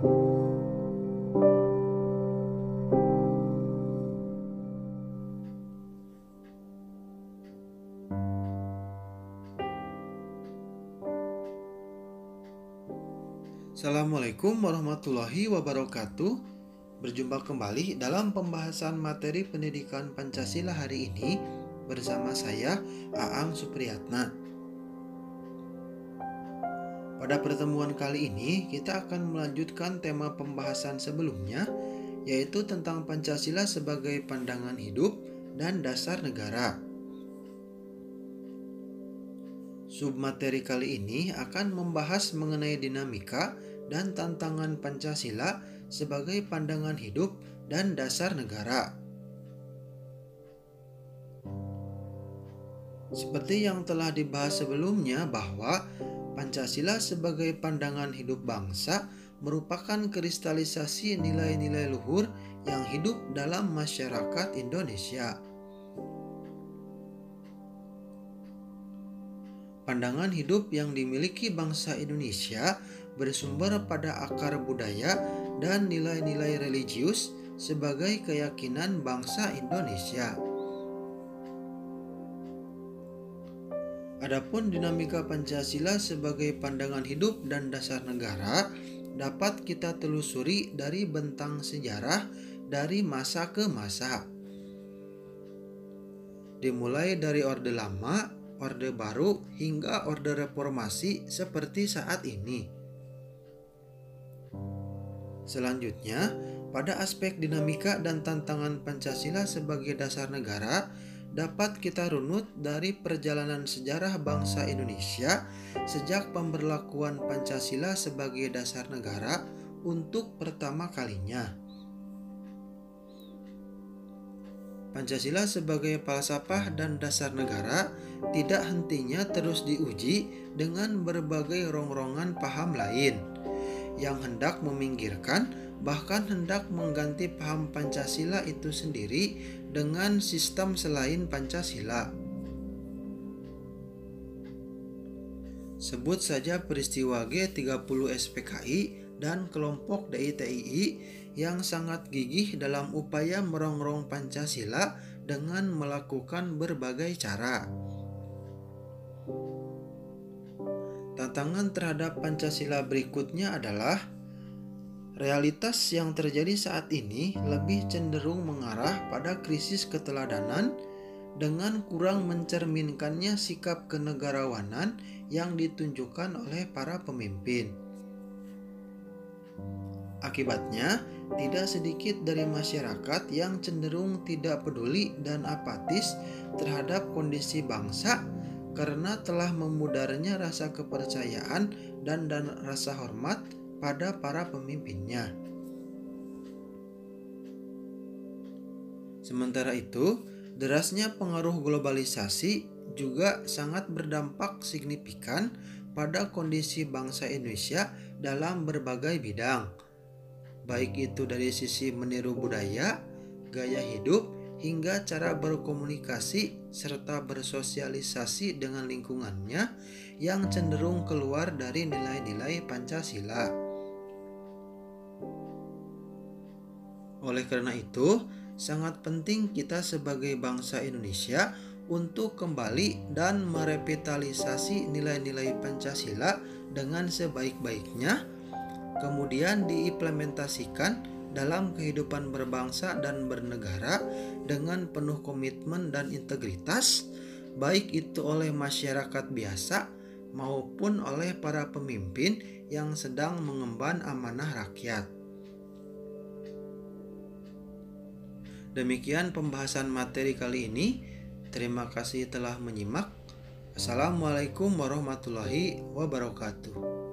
Assalamualaikum warahmatullahi wabarakatuh. Berjumpa kembali dalam pembahasan materi pendidikan Pancasila hari ini bersama saya Aang Supriyatna. Pada pertemuan kali ini kita akan melanjutkan tema pembahasan sebelumnya yaitu tentang Pancasila sebagai pandangan hidup dan dasar negara. Submateri kali ini akan membahas mengenai dinamika dan tantangan Pancasila sebagai pandangan hidup dan dasar negara. Seperti yang telah dibahas sebelumnya bahwa Pancasila sebagai pandangan hidup bangsa merupakan kristalisasi nilai-nilai luhur yang hidup dalam masyarakat Indonesia. Pandangan hidup yang dimiliki bangsa Indonesia bersumber pada akar budaya dan nilai-nilai religius sebagai keyakinan bangsa Indonesia. Adapun dinamika Pancasila sebagai pandangan hidup dan dasar negara dapat kita telusuri dari bentang sejarah dari masa ke masa. Dimulai dari Orde Lama Orde Baru hingga Orde Reformasi seperti saat ini. Selanjutnya, pada aspek dinamika dan tantangan Pancasila sebagai dasar negara, dapat kita runut dari perjalanan sejarah bangsa Indonesia sejak pemberlakuan Pancasila sebagai dasar negara untuk pertama kalinya. Pancasila sebagai falsafah dan dasar negara tidak hentinya terus diuji dengan berbagai rongrongan paham lain yang hendak meminggirkan bahkan hendak mengganti paham Pancasila itu sendiri dengan sistem selain Pancasila. Sebut saja peristiwa G30 SPKI dan kelompok DITII yang sangat gigih dalam upaya merongrong Pancasila dengan melakukan berbagai cara. Tantangan terhadap Pancasila berikutnya adalah realitas yang terjadi saat ini lebih cenderung mengarah pada krisis keteladanan dengan kurang mencerminkannya sikap kenegarawanan yang ditunjukkan oleh para pemimpin. Akibatnya, tidak sedikit dari masyarakat yang cenderung tidak peduli dan apatis terhadap kondisi bangsa karena telah memudarnya rasa kepercayaan dan, dan rasa hormat pada para pemimpinnya. Sementara itu, derasnya pengaruh globalisasi juga sangat berdampak signifikan pada kondisi bangsa Indonesia dalam berbagai bidang baik itu dari sisi meniru budaya, gaya hidup, hingga cara berkomunikasi serta bersosialisasi dengan lingkungannya yang cenderung keluar dari nilai-nilai Pancasila. Oleh karena itu, sangat penting kita sebagai bangsa Indonesia untuk kembali dan merevitalisasi nilai-nilai Pancasila dengan sebaik-baiknya kemudian diimplementasikan dalam kehidupan berbangsa dan bernegara dengan penuh komitmen dan integritas, baik itu oleh masyarakat biasa maupun oleh para pemimpin yang sedang mengemban amanah rakyat. Demikian pembahasan materi kali ini. Terima kasih telah menyimak. Assalamualaikum warahmatullahi wabarakatuh.